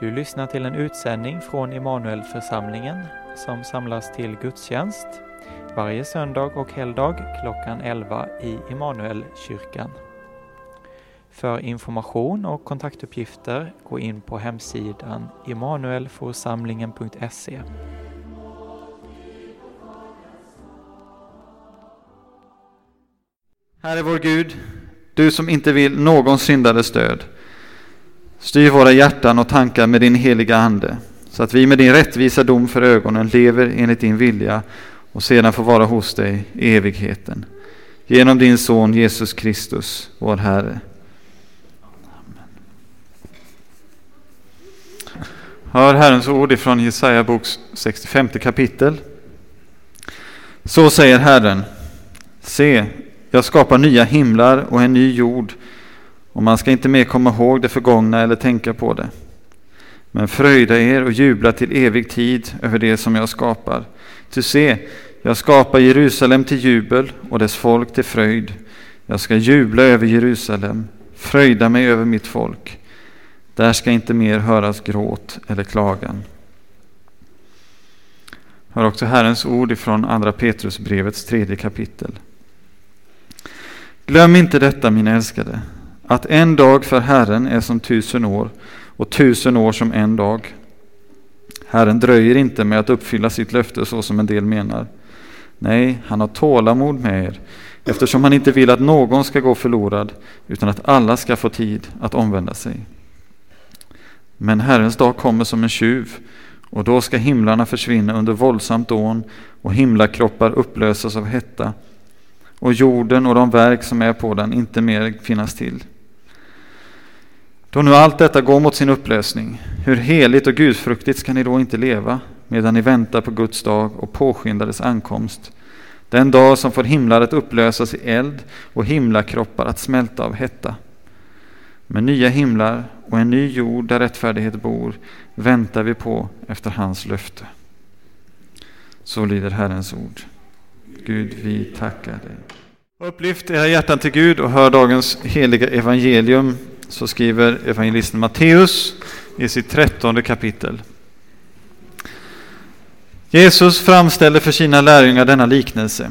Du lyssnar till en utsändning från Immanuelförsamlingen som samlas till gudstjänst varje söndag och helgdag klockan 11 i Immanuelkyrkan. För information och kontaktuppgifter gå in på hemsidan immanuelforsamlingen.se. Herre vår Gud, du som inte vill någon syndares död. Styr våra hjärtan och tankar med din heliga Ande, så att vi med din rättvisa dom för ögonen lever enligt din vilja och sedan får vara hos dig i evigheten. Genom din Son Jesus Kristus, vår Herre. Hör Herrens ord ifrån Jesaja boks 65 kapitel. Så säger Herren. Se, jag skapar nya himlar och en ny jord och man ska inte mer komma ihåg det förgångna eller tänka på det. Men fröjda er och jubla till evig tid över det som jag skapar. Ty se, jag skapar Jerusalem till jubel och dess folk till fröjd. Jag ska jubla över Jerusalem, fröjda mig över mitt folk. Där ska inte mer höras gråt eller klagan. Hör också Herrens ord ifrån Andra Petrusbrevets tredje kapitel. Glöm inte detta, mina älskade, att en dag för Herren är som tusen år och tusen år som en dag. Herren dröjer inte med att uppfylla sitt löfte så som en del menar. Nej, han har tålamod med er eftersom han inte vill att någon ska gå förlorad utan att alla ska få tid att omvända sig. Men Herrens dag kommer som en tjuv och då ska himlarna försvinna under våldsamt dån och himlakroppar upplösas av hetta och jorden och de verk som är på den inte mer finnas till. Då nu allt detta går mot sin upplösning, hur heligt och gudfruktigt ska ni då inte leva medan ni väntar på Guds dag och påskyndar dess ankomst, den dag som får himlar att upplösas i eld och himlakroppar att smälta av hetta. Med nya himlar och en ny jord där rättfärdighet bor väntar vi på efter hans löfte. Så lyder Herrens ord. Gud, vi tackar dig. Upplyft era hjärtan till Gud och hör dagens heliga evangelium. Så skriver evangelisten Matteus i sitt trettonde kapitel. Jesus framställer för sina lärjungar denna liknelse.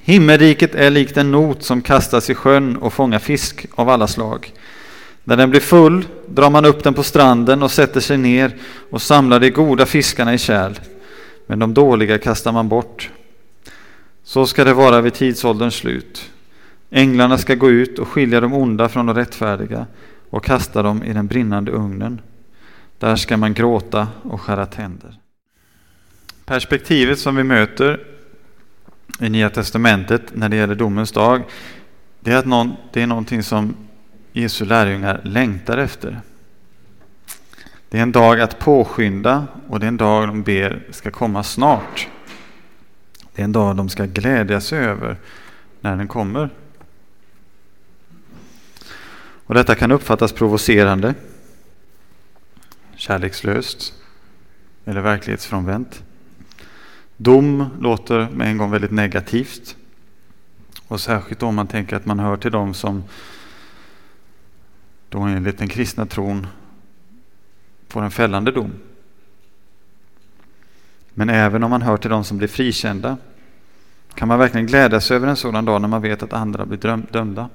Himmelriket är likt en not som kastas i sjön och fångar fisk av alla slag. När den blir full drar man upp den på stranden och sätter sig ner och samlar de goda fiskarna i kärl, men de dåliga kastar man bort. Så ska det vara vid tidsålderns slut. Änglarna ska gå ut och skilja de onda från de rättfärdiga och kasta dem i den brinnande ugnen. Där ska man gråta och skära tänder. Perspektivet som vi möter i Nya Testamentet när det gäller domens dag, det är att någon, det är någonting som Jesu lärjungar längtar efter. Det är en dag att påskynda och det är en dag de ber ska komma snart. Det är en dag de ska glädjas över när den kommer. Och Detta kan uppfattas provocerande, kärlekslöst eller verklighetsfrånvänt. Dom låter med en gång väldigt negativt. Och särskilt om man tänker att man hör till dem som då enligt den kristna tron får en fällande dom. Men även om man hör till dem som blir frikända kan man verkligen glädjas över en sådan dag när man vet att andra blir dömda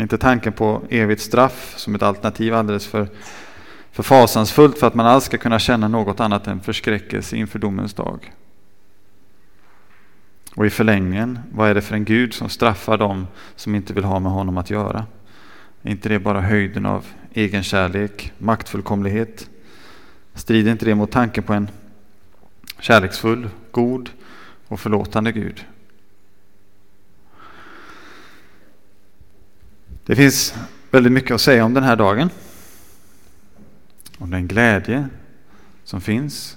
inte tanken på evigt straff som ett alternativ alldeles för, för fasansfullt för att man alls ska kunna känna något annat än förskräckelse inför domens dag. Och i förlängningen, vad är det för en Gud som straffar dem som inte vill ha med honom att göra? Är inte det bara höjden av egenkärlek, maktfullkomlighet? Strider inte det mot tanken på en kärleksfull, god och förlåtande Gud. Det finns väldigt mycket att säga om den här dagen. Om den glädje som finns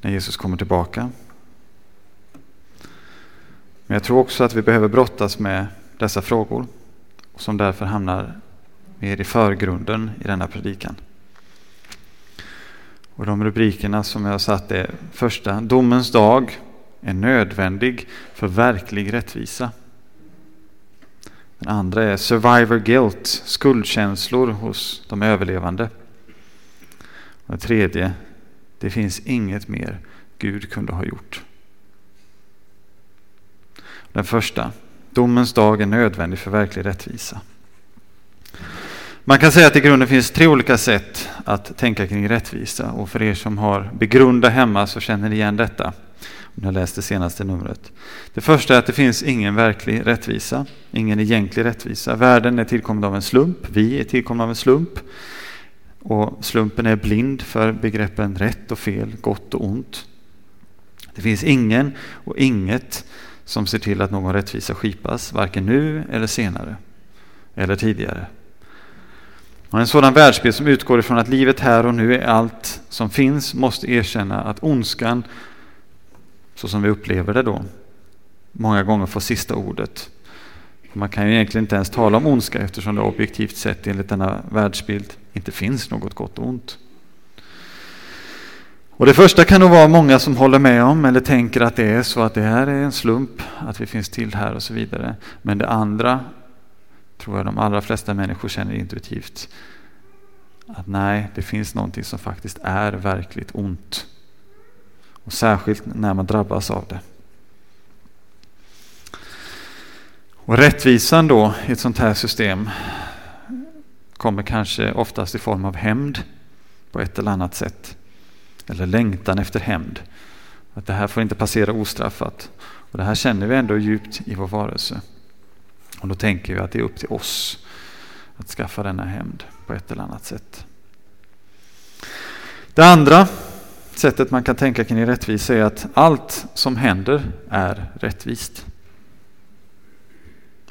när Jesus kommer tillbaka. Men jag tror också att vi behöver brottas med dessa frågor som därför hamnar mer i förgrunden i denna predikan. Och de rubrikerna som jag har satt är första, domens dag är nödvändig för verklig rättvisa. Den andra är survivor guilt, skuldkänslor hos de överlevande. Och den tredje, det finns inget mer Gud kunde ha gjort. Den första, domens dag är nödvändig för verklig rättvisa. Man kan säga att i grunden finns tre olika sätt att tänka kring rättvisa och för er som har begrunda hemma så känner ni igen detta. Om ni har läst det senaste numret. Det första är att det finns ingen verklig rättvisa, ingen egentlig rättvisa. Världen är tillkommen av en slump, vi är tillkomna av en slump. Och slumpen är blind för begreppen rätt och fel, gott och ont. Det finns ingen och inget som ser till att någon rättvisa skipas, varken nu eller senare eller tidigare. Och en sådan världsbild som utgår ifrån att livet här och nu är allt som finns måste erkänna att ondskan, så som vi upplever det då, många gånger får sista ordet. Man kan ju egentligen inte ens tala om ondska eftersom det objektivt sett enligt denna världsbild inte finns något gott och ont. Och det första kan nog vara många som håller med om eller tänker att det är så att det här är en slump att vi finns till här och så vidare. Men det andra tror jag de allra flesta människor känner intuitivt. Att nej, det finns någonting som faktiskt är verkligt ont. Och särskilt när man drabbas av det. Och rättvisan då i ett sånt här system kommer kanske oftast i form av hämnd på ett eller annat sätt. Eller längtan efter hämnd. Att det här får inte passera ostraffat. Och det här känner vi ändå djupt i vår varelse. Och då tänker vi att det är upp till oss att skaffa denna hämnd på ett eller annat sätt. Det andra sättet man kan tänka kring rättvisa är att allt som händer är rättvist.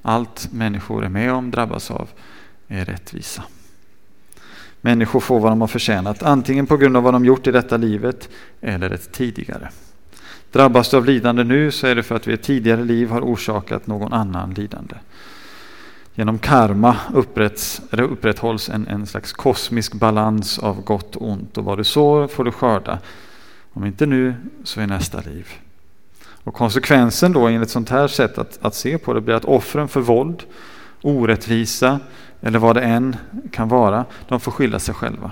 Allt människor är med om, drabbas av, är rättvisa. Människor får vad de har förtjänat, antingen på grund av vad de gjort i detta livet eller ett tidigare. Drabbas du av lidande nu så är det för att vi i ett tidigare liv har orsakat någon annan lidande. Genom karma upprätthålls en, en slags kosmisk balans av gott och ont och vad du sår får du skörda. Om inte nu så i nästa liv. Och konsekvensen då enligt sånt här sätt att, att se på det blir att offren för våld, orättvisa eller vad det än kan vara, de får skylla sig själva.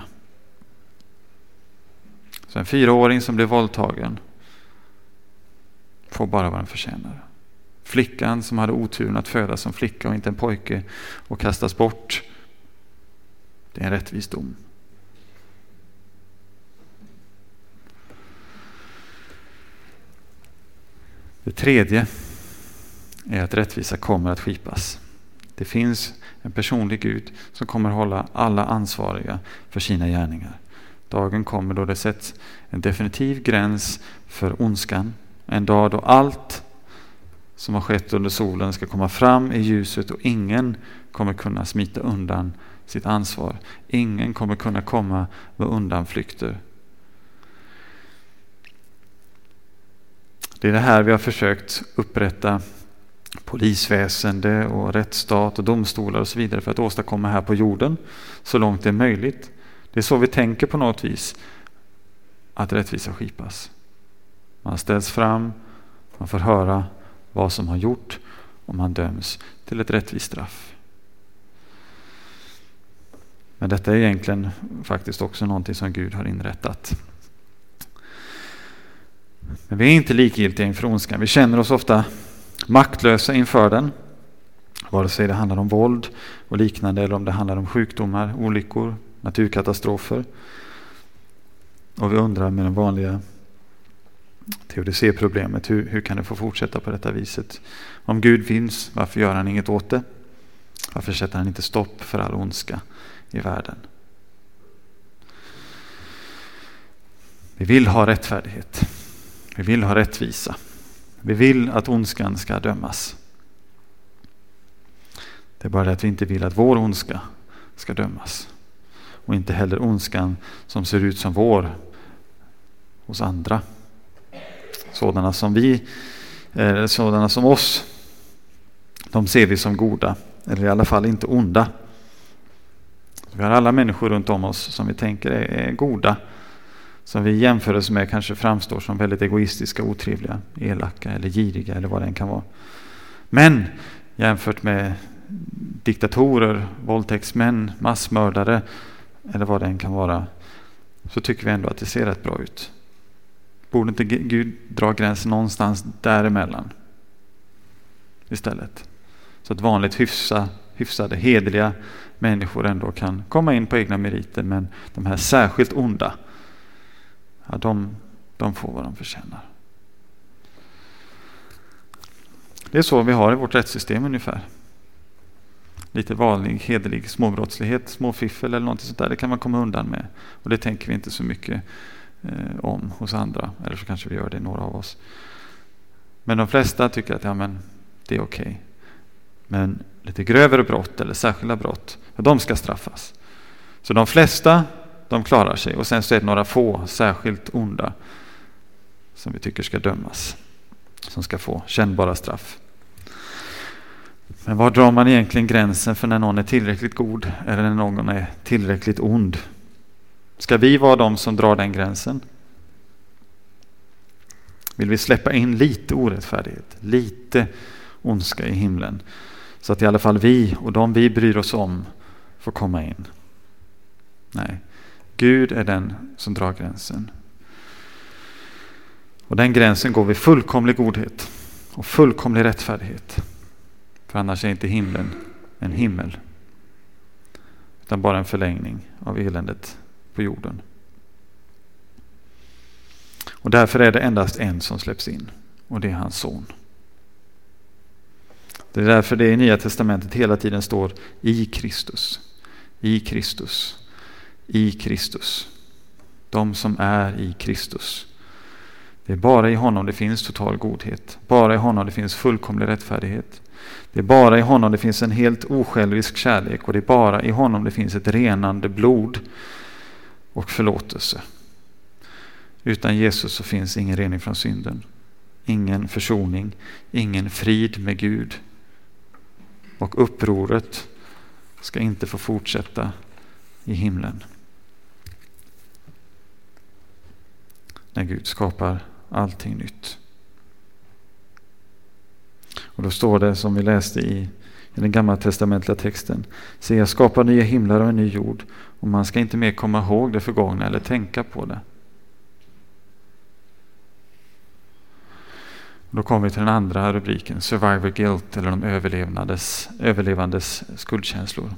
Så en fyraåring som blir våldtagen får bara vad den förtjänar. Flickan som hade oturen att födas som flicka och inte en pojke och kastas bort. Det är en rättvis dom. Det tredje är att rättvisa kommer att skipas. Det finns en personlig Gud som kommer att hålla alla ansvariga för sina gärningar. Dagen kommer då det sätts en definitiv gräns för ondskan. En dag då allt som har skett under solen ska komma fram i ljuset och ingen kommer kunna smita undan sitt ansvar. Ingen kommer kunna komma med undanflykter. Det är det här vi har försökt upprätta polisväsende och rättsstat och domstolar och så vidare för att åstadkomma här på jorden så långt det är möjligt. Det är så vi tänker på något vis att rättvisa skipas. Man ställs fram, man får höra vad som har gjort om man döms till ett rättvist straff. Men detta är egentligen faktiskt också någonting som Gud har inrättat. Men vi är inte likgiltiga inför ondskan. Vi känner oss ofta maktlösa inför den. Vare sig det handlar om våld och liknande eller om det handlar om sjukdomar, olyckor, naturkatastrofer. Och vi undrar med den vanliga teodicéproblemet. Hur, hur kan det få fortsätta på detta viset? Om Gud finns, varför gör han inget åt det? Varför sätter han inte stopp för all ondska i världen? Vi vill ha rättfärdighet. Vi vill ha rättvisa. Vi vill att ondskan ska dömas. Det är bara det att vi inte vill att vår ondska ska dömas. Och inte heller ondskan som ser ut som vår hos andra. Sådana som vi, eh, sådana som oss, de ser vi som goda, eller i alla fall inte onda. Vi har alla människor runt om oss som vi tänker är goda, som vi i jämförelse med kanske framstår som väldigt egoistiska, otrevliga, elaka eller giriga eller vad det än kan vara. Men jämfört med diktatorer, våldtäktsmän, massmördare eller vad det än kan vara så tycker vi ändå att det ser rätt bra ut. Borde inte Gud dra gränsen någonstans däremellan istället? Så att vanligt hyfsa, hyfsade, hederliga människor ändå kan komma in på egna meriter men de här särskilt onda, ja, de, de får vad de förtjänar. Det är så vi har i vårt rättssystem ungefär. Lite vanlig hederlig småbrottslighet, småfiffel eller något sånt där, det kan man komma undan med. Och det tänker vi inte så mycket Eh, om hos andra, eller så kanske vi gör det några av oss. Men de flesta tycker att ja, men, det är okej. Okay. Men lite grövre brott eller särskilda brott, de ska straffas. Så de flesta de klarar sig och sen så är det några få särskilt onda som vi tycker ska dömas. Som ska få kännbara straff. Men var drar man egentligen gränsen för när någon är tillräckligt god eller när någon är tillräckligt ond? Ska vi vara de som drar den gränsen? Vill vi släppa in lite orättfärdighet, lite ondska i himlen så att i alla fall vi och de vi bryr oss om får komma in? Nej, Gud är den som drar gränsen. Och den gränsen går vid fullkomlig godhet och fullkomlig rättfärdighet. För annars är inte himlen en himmel. Utan bara en förlängning av eländet på jorden. Och därför är det endast en som släpps in. Och det är hans son. Det är därför det i Nya Testamentet hela tiden står i Kristus. I Kristus. I Kristus. De som är i Kristus. Det är bara i honom det finns total godhet. Bara i honom det finns fullkomlig rättfärdighet. Det är bara i honom det finns en helt osjälvisk kärlek och det är bara i honom det finns ett renande blod och förlåtelse. Utan Jesus så finns ingen rening från synden. Ingen försoning, ingen frid med Gud. Och upproret ska inte få fortsätta i himlen. När Gud skapar allting nytt. Och då står det som vi läste i, i den gamla testamentliga texten. Se, jag skapar nya himlar och en ny jord och man ska inte mer komma ihåg det förgångna eller tänka på det. Då kommer vi till den andra rubriken, Survivor Guilt eller de överlevnades, överlevandes skuldkänslor.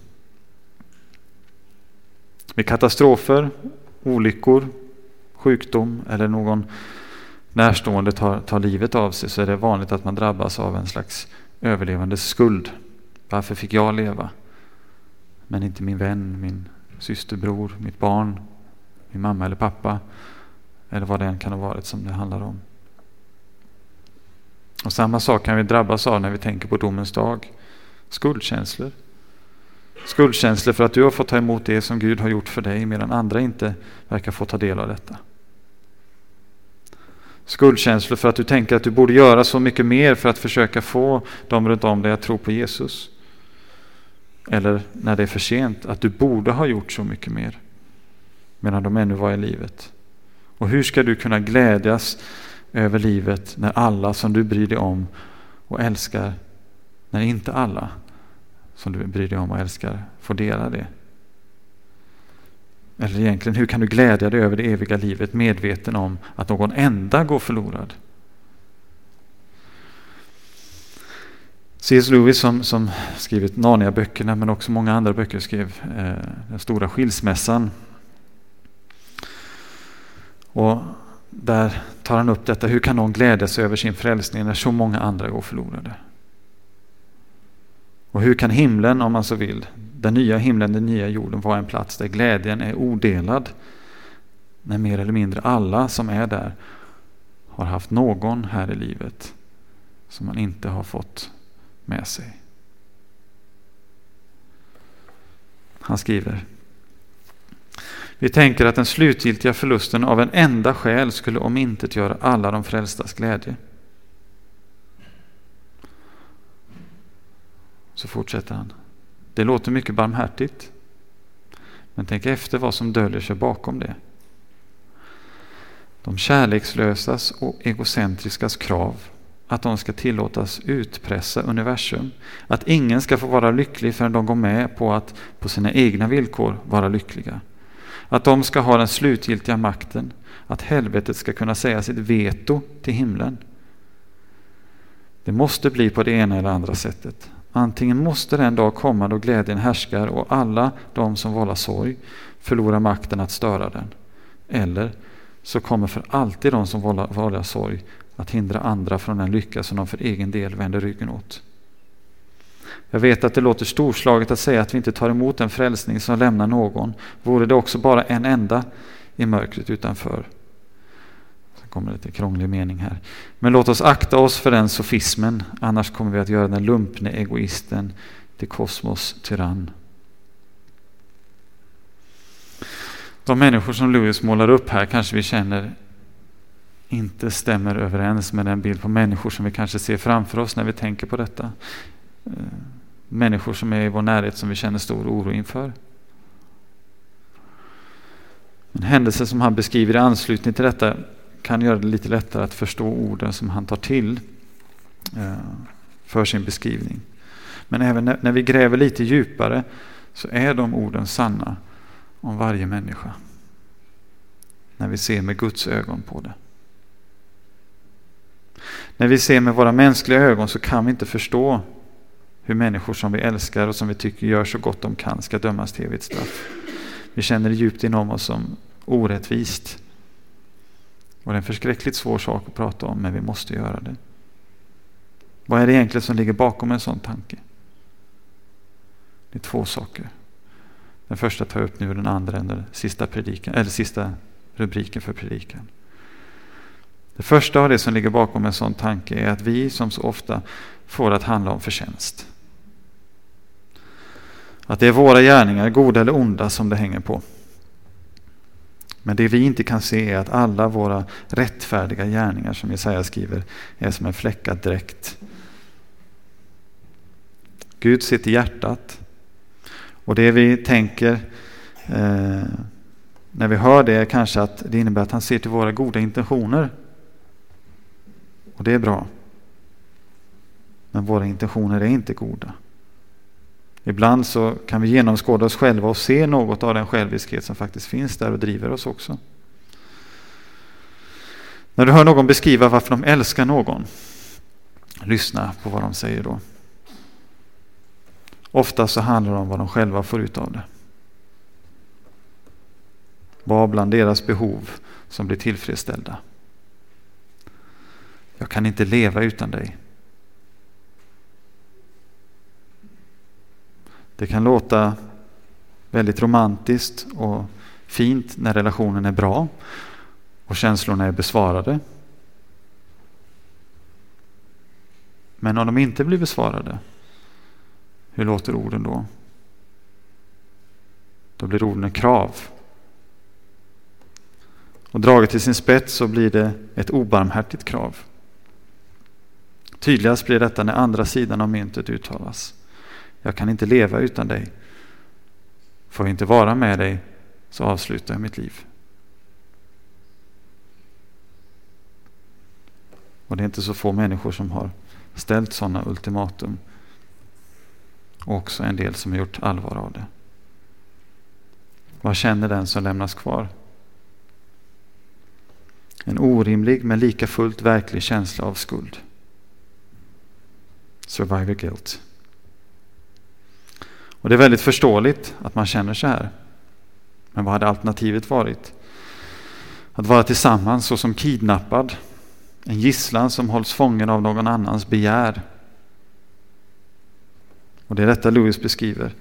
Vid katastrofer, olyckor, sjukdom eller någon närstående tar, tar livet av sig så är det vanligt att man drabbas av en slags överlevandes skuld. Varför fick jag leva? Men inte min vän, min systerbror, mitt barn, min mamma eller pappa. Eller vad det än kan ha varit som det handlar om. Och samma sak kan vi drabbas av när vi tänker på domens dag. Skuldkänslor. Skuldkänslor för att du har fått ta emot det som Gud har gjort för dig medan andra inte verkar få ta del av detta. Skuldkänslor för att du tänker att du borde göra så mycket mer för att försöka få dem runt om dig att tro på Jesus. Eller när det är för sent, att du borde ha gjort så mycket mer medan de ännu var i livet. Och hur ska du kunna glädjas över livet när alla som du bryr dig om och älskar, när inte alla som du bryr dig om och älskar får dela det? Eller egentligen, hur kan du glädja dig över det eviga livet medveten om att någon enda går förlorad? C.S. Lewis som, som skrivit Narnia-böckerna men också många andra böcker skrev eh, Den stora skilsmässan. Och där tar han upp detta, hur kan någon glädja sig över sin frälsning när så många andra går förlorade? Och hur kan himlen, om man så vill, den nya himlen, den nya jorden vara en plats där glädjen är odelad? När mer eller mindre alla som är där har haft någon här i livet som man inte har fått med sig. Han skriver vi tänker att den slutgiltiga förlusten av en enda själ skulle omintetgöra alla de frälstas glädje. Så fortsätter han. Det låter mycket barmhärtigt. Men tänk efter vad som döljer sig bakom det. De kärlekslösas och egocentriskas krav att de ska tillåtas utpressa universum. Att ingen ska få vara lycklig förrän de går med på att på sina egna villkor vara lyckliga. Att de ska ha den slutgiltiga makten. Att helvetet ska kunna säga sitt veto till himlen. Det måste bli på det ena eller andra sättet. Antingen måste den dag komma då glädjen härskar och alla de som vållar sorg förlorar makten att störa den. Eller så kommer för alltid de som vållar, vållar sorg att hindra andra från den lycka som de för egen del vänder ryggen åt. Jag vet att det låter storslaget att säga att vi inte tar emot en frälsning som lämnar någon. Vore det också bara en enda i mörkret utanför. Sen kommer lite krånglig mening här. Men låt oss akta oss för den sofismen, annars kommer vi att göra den lumpne egoisten till kosmos tyrann. De människor som Lewis målar upp här kanske vi känner inte stämmer överens med den bild på människor som vi kanske ser framför oss när vi tänker på detta. Eh, människor som är i vår närhet som vi känner stor oro inför. En händelse som han beskriver i anslutning till detta kan göra det lite lättare att förstå orden som han tar till eh, för sin beskrivning. Men även när vi gräver lite djupare så är de orden sanna om varje människa. När vi ser med Guds ögon på det. När vi ser med våra mänskliga ögon så kan vi inte förstå hur människor som vi älskar och som vi tycker gör så gott de kan ska dömas till evigt straff. Vi känner det djupt inom oss som orättvist. Och det är en förskräckligt svår sak att prata om, men vi måste göra det. Vad är det egentligen som ligger bakom en sån tanke? Det är två saker. Den första tar jag upp nu och den andra är sista, predikan, eller sista rubriken för predikan. Det första av det som ligger bakom en sån tanke är att vi som så ofta får att handla om förtjänst. Att det är våra gärningar, goda eller onda, som det hänger på. Men det vi inte kan se är att alla våra rättfärdiga gärningar, som Jesaja skriver, är som en fläckad dräkt. Gud ser till hjärtat. Och det vi tänker eh, när vi hör det är kanske att det innebär att han ser till våra goda intentioner. Och det är bra. Men våra intentioner är inte goda. Ibland så kan vi genomskåda oss själva och se något av den själviskhet som faktiskt finns där och driver oss också. När du hör någon beskriva varför de älskar någon, lyssna på vad de säger då. Ofta så handlar det om vad de själva får ut av det. Vad bland deras behov som blir tillfredsställda. Jag kan inte leva utan dig. Det kan låta väldigt romantiskt och fint när relationen är bra och känslorna är besvarade. Men om de inte blir besvarade, hur låter orden då? Då blir orden krav. Och draget till sin spets så blir det ett obarmhärtigt krav. Tydligast blir detta när andra sidan av myntet uttalas. Jag kan inte leva utan dig. Får jag inte vara med dig så avslutar jag mitt liv. Och det är inte så få människor som har ställt sådana ultimatum. Och också en del som har gjort allvar av det. Vad känner den som lämnas kvar? En orimlig men lika fullt verklig känsla av skuld. Survivor guilt. Och det är väldigt förståeligt att man känner så här. Men vad hade alternativet varit? Att vara tillsammans såsom kidnappad, en gisslan som hålls fången av någon annans begär. Och det är detta Lewis beskriver,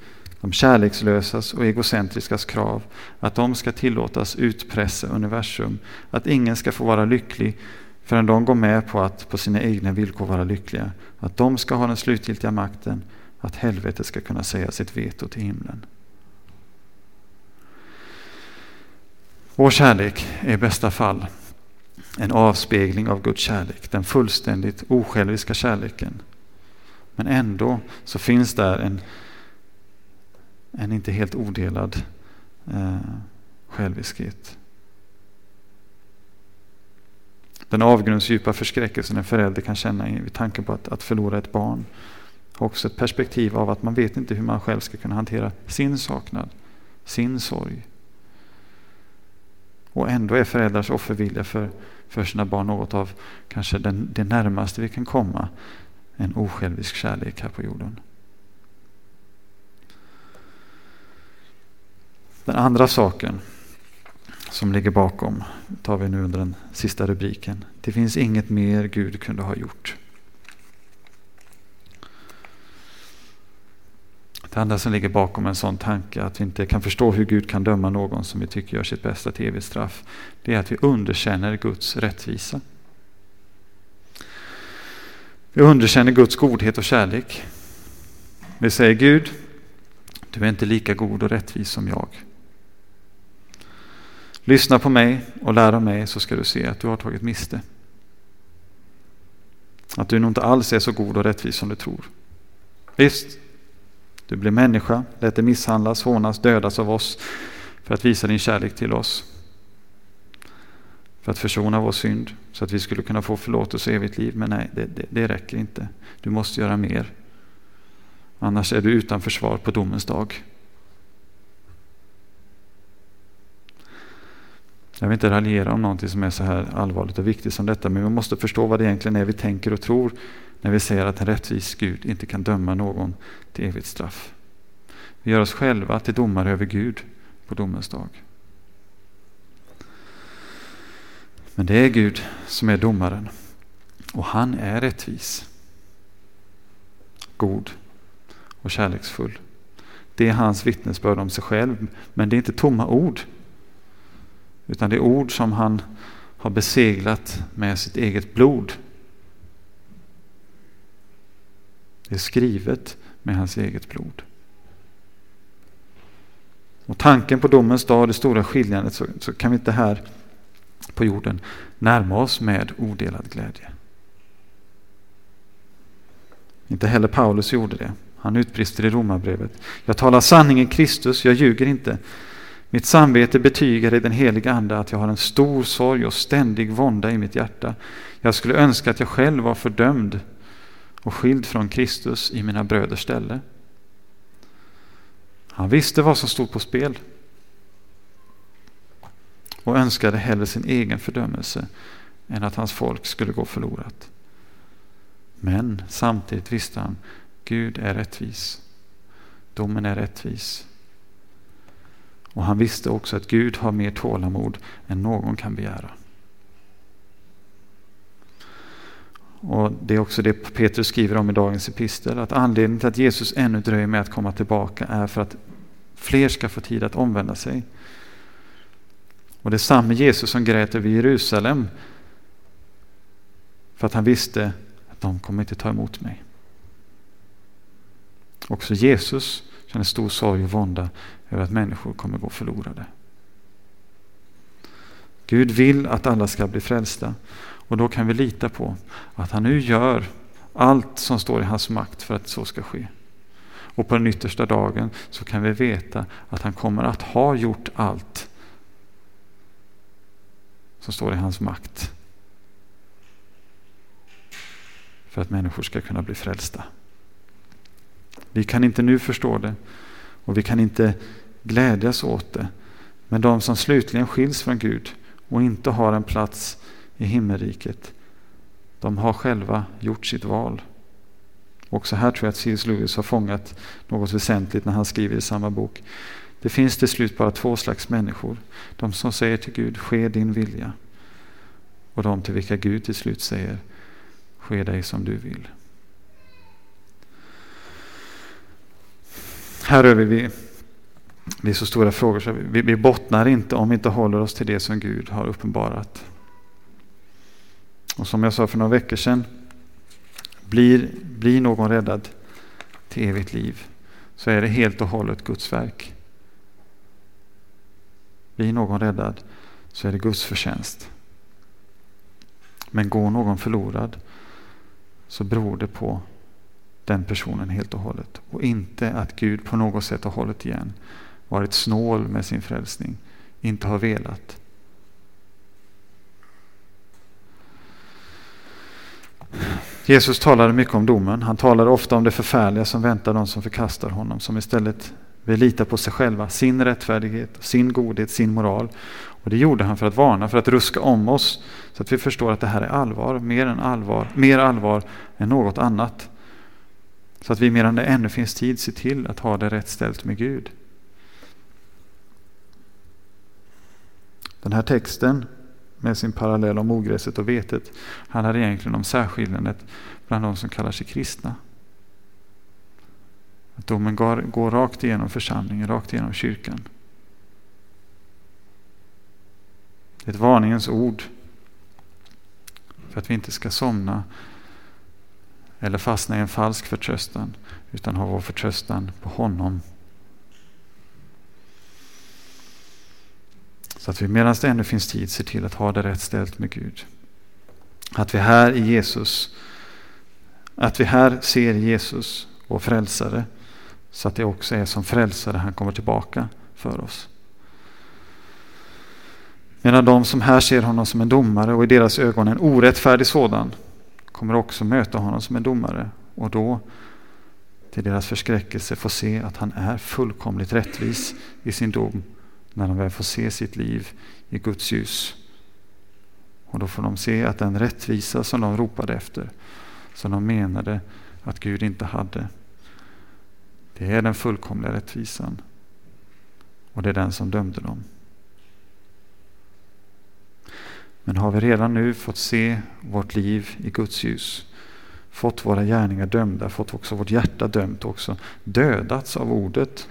de kärlekslösas och egocentriskas krav, att de ska tillåtas utpressa universum, att ingen ska få vara lycklig förrän de går med på att på sina egna villkor vara lyckliga, att de ska ha den slutgiltiga makten att helvetet ska kunna säga sitt veto till himlen. Vår kärlek är i bästa fall en avspegling av Guds kärlek, den fullständigt osjälviska kärleken. Men ändå så finns där en, en inte helt odelad eh, själviskhet. Den avgrundsdjupa förskräckelsen en förälder kan känna vid tanken på att, att förlora ett barn. Har också ett perspektiv av att man vet inte hur man själv ska kunna hantera sin saknad, sin sorg. Och ändå är föräldrars offervilja för, för sina barn något av kanske den, det närmaste vi kan komma en osjälvisk kärlek här på jorden. Den andra saken som ligger bakom tar vi nu under den sista rubriken. Det finns inget mer Gud kunde ha gjort. Det andra som ligger bakom en sån tanke, att vi inte kan förstå hur Gud kan döma någon som vi tycker gör sitt bästa till evigt straff, det är att vi underkänner Guds rättvisa. Vi underkänner Guds godhet och kärlek. Vi säger Gud, du är inte lika god och rättvis som jag. Lyssna på mig och lär av mig så ska du se att du har tagit miste. Att du nog inte alls är så god och rättvis som du tror. Visst, du blev människa, lät dig misshandlas, hånas, dödas av oss för att visa din kärlek till oss. För att försona vår synd så att vi skulle kunna få förlåtelse och evigt liv. Men nej, det, det, det räcker inte. Du måste göra mer. Annars är du utan försvar på domens dag. Jag vill inte raljera om någonting som är så här allvarligt och viktigt som detta, men vi måste förstå vad det egentligen är vi tänker och tror när vi säger att en rättvis Gud inte kan döma någon till evigt straff. Vi gör oss själva till domare över Gud på domens dag. Men det är Gud som är domaren och han är rättvis, god och kärleksfull. Det är hans vittnesbörd om sig själv, men det är inte tomma ord. Utan det är ord som han har beseglat med sitt eget blod. Det är skrivet med hans eget blod. Och tanken på domens dag, det stora skiljandet, så, så kan vi inte här på jorden närma oss med odelad glädje. Inte heller Paulus gjorde det. Han utbrister i romabrevet. Jag talar sanning i Kristus, jag ljuger inte. Mitt samvete betygar i den heliga Ande att jag har en stor sorg och ständig vånda i mitt hjärta. Jag skulle önska att jag själv var fördömd och skild från Kristus i mina bröders ställe. Han visste vad som stod på spel och önskade hellre sin egen fördömelse än att hans folk skulle gå förlorat. Men samtidigt visste han Gud är rättvis. Domen är rättvis. Och han visste också att Gud har mer tålamod än någon kan begära. Och Det är också det Petrus skriver om i dagens epistel, att anledningen till att Jesus ännu dröjer med att komma tillbaka är för att fler ska få tid att omvända sig. Och det är samma Jesus som grät över Jerusalem för att han visste att de kommer inte ta emot mig. Också Jesus känner stor sorg och vånda över att människor kommer gå förlorade. Gud vill att alla ska bli frälsta och då kan vi lita på att han nu gör allt som står i hans makt för att så ska ske. Och på den yttersta dagen så kan vi veta att han kommer att ha gjort allt som står i hans makt för att människor ska kunna bli frälsta. Vi kan inte nu förstå det och vi kan inte glädjas åt det. Men de som slutligen skiljs från Gud och inte har en plats i himmelriket, de har själva gjort sitt val. Också här tror jag att C.S. Lewis har fångat något väsentligt när han skriver i samma bok. Det finns till slut bara två slags människor. De som säger till Gud, ske din vilja. Och de till vilka Gud till slut säger, ske dig som du vill. Här rör vi det är så stora frågor så vi, vi bottnar inte om vi inte håller oss till det som Gud har uppenbarat. Och som jag sa för några veckor sedan, blir, blir någon räddad till evigt liv så är det helt och hållet Guds verk. Blir någon räddad så är det Guds förtjänst. Men går någon förlorad så beror det på den personen helt och hållet. Och inte att Gud på något sätt har hållit igen varit snål med sin frälsning, inte har velat. Jesus talade mycket om domen. Han talade ofta om det förfärliga som väntar de som förkastar honom, som istället vill lita på sig själva, sin rättfärdighet, sin godhet, sin moral. Och det gjorde han för att varna, för att ruska om oss så att vi förstår att det här är allvar, mer än allvar, mer allvar än något annat. Så att vi medan det ännu finns tid ser till att ha det rätt ställt med Gud. Den här texten med sin parallell om ogräset och vetet handlar egentligen om särskiljandet bland de som kallar sig kristna. Att domen går, går rakt igenom församlingen, rakt igenom kyrkan. Det är ett varningens ord för att vi inte ska somna eller fastna i en falsk förtröstan utan ha vår förtröstan på honom. Så att vi medan det ännu finns tid ser till att ha det rätt ställt med Gud. Att vi här i Jesus, att vi här ser Jesus, vår frälsare, så att det också är som frälsare han kommer tillbaka för oss. Medan de som här ser honom som en domare och i deras ögon en orättfärdig sådan kommer också möta honom som en domare och då till deras förskräckelse få se att han är fullkomligt rättvis i sin dom när de väl får se sitt liv i Guds ljus. Och då får de se att den rättvisa som de ropade efter, som de menade att Gud inte hade, det är den fullkomliga rättvisan. Och det är den som dömde dem. Men har vi redan nu fått se vårt liv i Guds ljus, fått våra gärningar dömda, fått också vårt hjärta dömt också, dödats av ordet,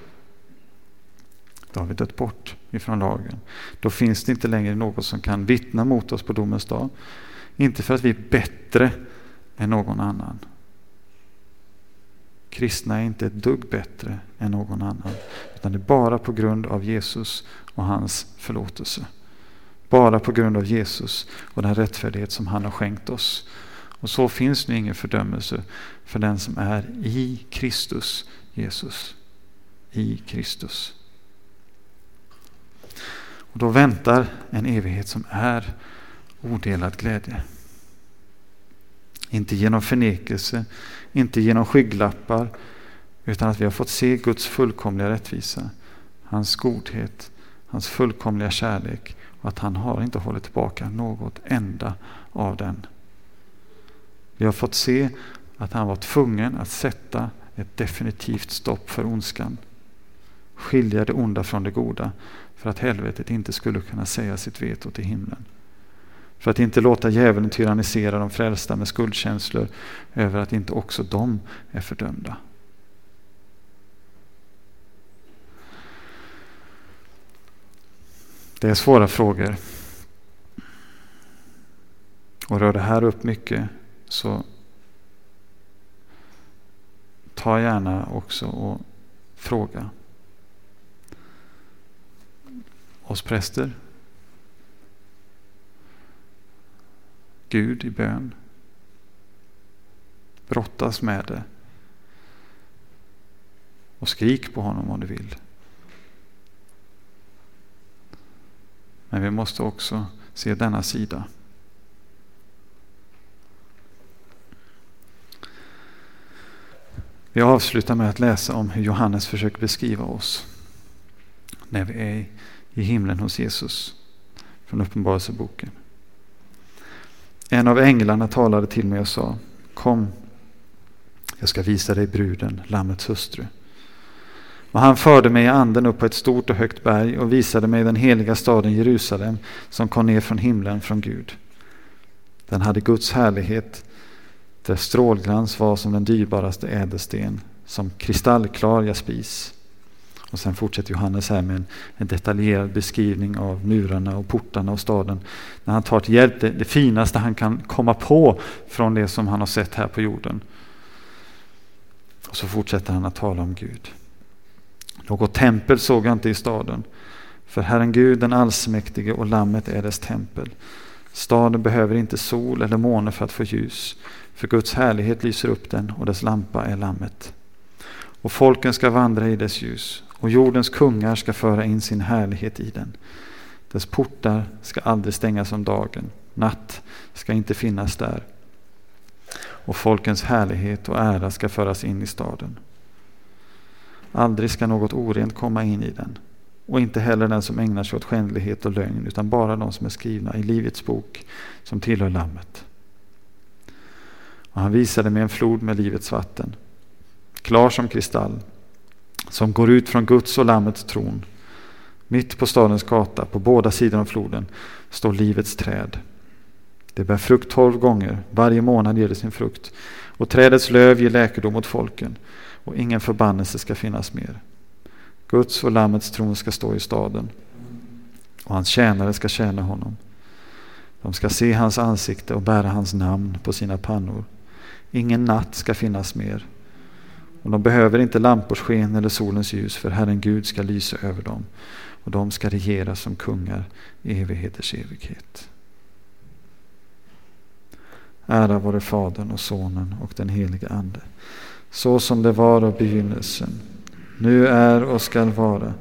då har vi dött bort ifrån lagen. Då finns det inte längre något som kan vittna mot oss på domens dag. Inte för att vi är bättre än någon annan. Kristna är inte ett dugg bättre än någon annan. Utan det är bara på grund av Jesus och hans förlåtelse. Bara på grund av Jesus och den rättfärdighet som han har skänkt oss. Och så finns nu ingen fördömelse för den som är i Kristus Jesus. I Kristus. Och då väntar en evighet som är odelad glädje. Inte genom förnekelse, inte genom skygglappar, utan att vi har fått se Guds fullkomliga rättvisa, hans godhet, hans fullkomliga kärlek att han har inte hållit tillbaka något enda av den. Vi har fått se att han var tvungen att sätta ett definitivt stopp för ondskan. Skilja det onda från det goda för att helvetet inte skulle kunna säga sitt veto till himlen. För att inte låta djävulen tyrannisera de frälsta med skuldkänslor över att inte också de är fördömda. Det är svåra frågor. Och rör det här upp mycket så ta gärna också och fråga oss präster. Gud i bön. Brottas med det. Och skrik på honom om du vill. Men vi måste också se denna sida. Vi avslutar med att läsa om hur Johannes försöker beskriva oss när vi är i himlen hos Jesus från Uppenbarelseboken. En av änglarna talade till mig och sa Kom, jag ska visa dig bruden, Lammets hustru. Och han förde mig i anden upp på ett stort och högt berg och visade mig den heliga staden Jerusalem som kom ner från himlen från Gud. Den hade Guds härlighet, dess strålglans var som den dyrbaraste ädelsten, som kristallklar jaspis. Och sen fortsätter Johannes här med en, en, detaljerad beskrivning av murarna och portarna och staden. När han tar till hjälp det, det finaste han kan komma på från det som han har sett här på jorden. Och så fortsätter han att tala om Gud. Något tempel såg jag inte i staden. För Herren Gud den allsmäktige och Lammet är dess tempel. Staden behöver inte sol eller måne för att få ljus. För Guds härlighet lyser upp den och dess lampa är Lammet. Och folken ska vandra i dess ljus och jordens kungar ska föra in sin härlighet i den. Dess portar ska aldrig stängas om dagen. Natt ska inte finnas där. och folkens härlighet och ära ska föras in i staden. Aldrig ska något orent komma in i den och inte heller den som ägnar sig åt skändlighet och lögn utan bara de som är skrivna i Livets bok som tillhör Lammet. Och han visade mig en flod med livets vatten, klar som kristall, som går ut från Guds och Lammets tron. Mitt på stadens gata, på båda sidor om floden, står livets träd. Det bär frukt tolv gånger, varje månad ger det sin frukt. Och trädets löv ger läkedom åt folken, och ingen förbannelse ska finnas mer. Guds och Lammets tron ska stå i staden, och hans tjänare ska tjäna honom. De ska se hans ansikte och bära hans namn på sina pannor. Ingen natt ska finnas mer. Och de behöver inte lampors sken eller solens ljus, för Herren Gud ska lysa över dem, och de ska regera som kungar i evigheters evighet. Ära vare Fadern och Sonen och den helige Ande, så som det var av begynnelsen, nu är och skall vara,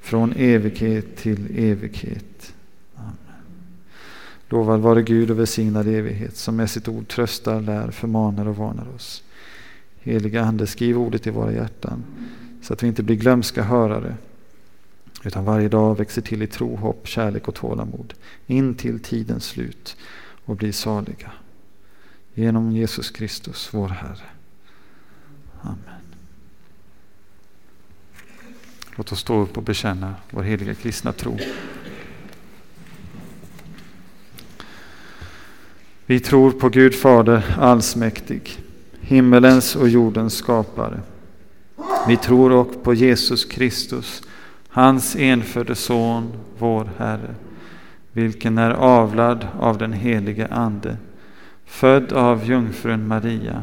från evighet till evighet. Amen. Lovad vare Gud och välsignad evighet, som med sitt ord tröstar, lär, förmanar och varnar oss. Heliga Ande, skriv ordet i våra hjärtan, så att vi inte blir glömska hörare, utan varje dag växer till i tro, hopp, kärlek och tålamod, in till tidens slut och blir saliga. Genom Jesus Kristus, vår Herre. Amen. Låt oss stå upp och bekänna vår heliga kristna tro. Vi tror på Gud Fader allsmäktig, himmelens och jordens skapare. Vi tror också på Jesus Kristus, hans enfödde Son, vår Herre, vilken är avlad av den helige Ande född av jungfrun Maria,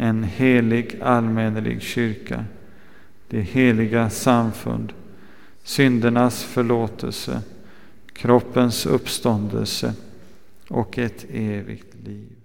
en helig allmännelig kyrka, det heliga samfund, syndernas förlåtelse, kroppens uppståndelse och ett evigt liv.